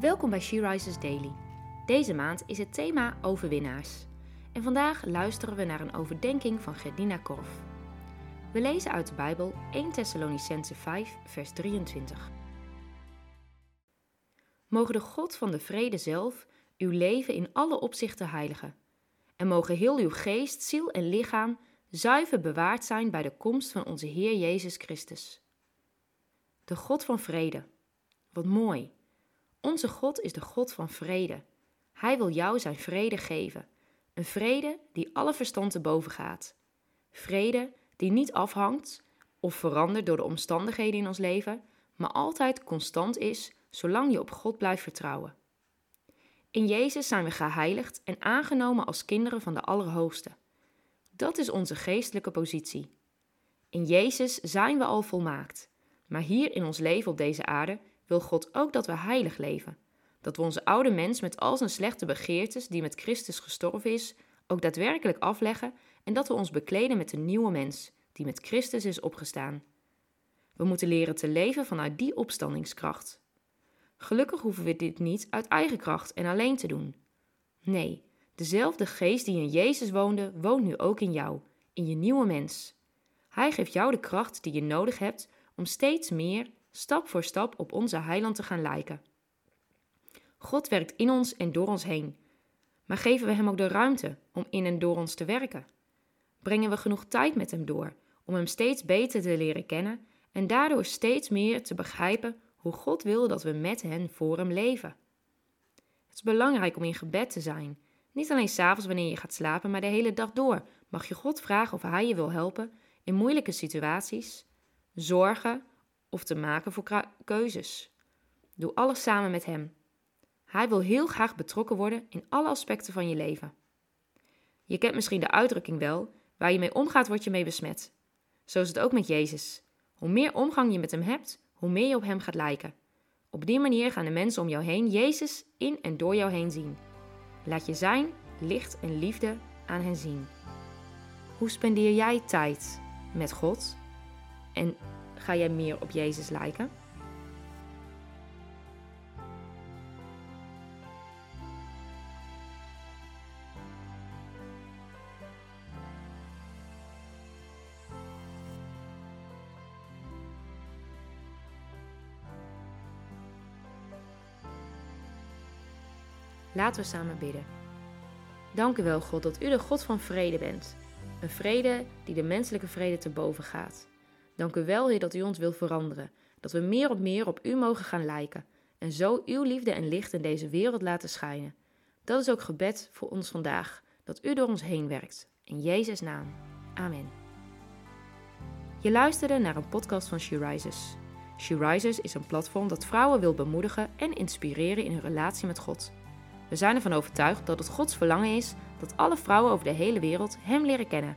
Welkom bij She Rises Daily. Deze maand is het thema overwinnaars. En vandaag luisteren we naar een overdenking van Gerdina Korf. We lezen uit de Bijbel 1 Thessalonicense 5, vers 23. Mogen de God van de vrede zelf uw leven in alle opzichten heiligen. En mogen heel uw geest, ziel en lichaam zuiver bewaard zijn bij de komst van onze Heer Jezus Christus. De God van vrede. Wat mooi. Onze God is de God van vrede. Hij wil jou zijn vrede geven. Een vrede die alle verstand te boven gaat. Vrede die niet afhangt of verandert door de omstandigheden in ons leven, maar altijd constant is zolang je op God blijft vertrouwen. In Jezus zijn we geheiligd en aangenomen als kinderen van de Allerhoogste. Dat is onze geestelijke positie. In Jezus zijn we al volmaakt. Maar hier in ons leven op deze aarde wil God ook dat we heilig leven. Dat we onze oude mens met al zijn slechte begeertes, die met Christus gestorven is, ook daadwerkelijk afleggen en dat we ons bekleden met een nieuwe mens, die met Christus is opgestaan. We moeten leren te leven vanuit die opstandingskracht. Gelukkig hoeven we dit niet uit eigen kracht en alleen te doen. Nee, dezelfde geest die in Jezus woonde, woont nu ook in jou, in je nieuwe mens. Hij geeft jou de kracht die je nodig hebt om steeds meer, stap voor stap, op onze heiland te gaan lijken. God werkt in ons en door ons heen. Maar geven we Hem ook de ruimte om in en door ons te werken? Brengen we genoeg tijd met Hem door om Hem steeds beter te leren kennen en daardoor steeds meer te begrijpen hoe God wil dat we met hen voor Hem leven? Het is belangrijk om in gebed te zijn. Niet alleen s'avonds wanneer je gaat slapen, maar de hele dag door mag je God vragen of Hij je wil helpen in moeilijke situaties, zorgen of te maken voor keuzes. Doe alles samen met Hem. Hij wil heel graag betrokken worden in alle aspecten van je leven. Je kent misschien de uitdrukking wel: waar je mee omgaat, word je mee besmet. Zo is het ook met Jezus. Hoe meer omgang je met Hem hebt, hoe meer je op Hem gaat lijken. Op die manier gaan de mensen om jou heen Jezus in en door jou heen zien. Laat je zijn, licht en liefde aan hen zien. Hoe spendeer jij tijd met God? En ga jij meer op Jezus lijken? Laten we samen bidden. Dank u wel, God, dat u de God van vrede bent. Een vrede die de menselijke vrede te boven gaat. Dank u wel, Heer, dat u ons wil veranderen. Dat we meer op meer op u mogen gaan lijken. En zo uw liefde en licht in deze wereld laten schijnen. Dat is ook gebed voor ons vandaag. Dat u door ons heen werkt. In Jezus' naam. Amen. Je luisterde naar een podcast van She Rises. She Rises is een platform dat vrouwen wil bemoedigen en inspireren in hun relatie met God. We zijn ervan overtuigd dat het Gods verlangen is dat alle vrouwen over de hele wereld Hem leren kennen.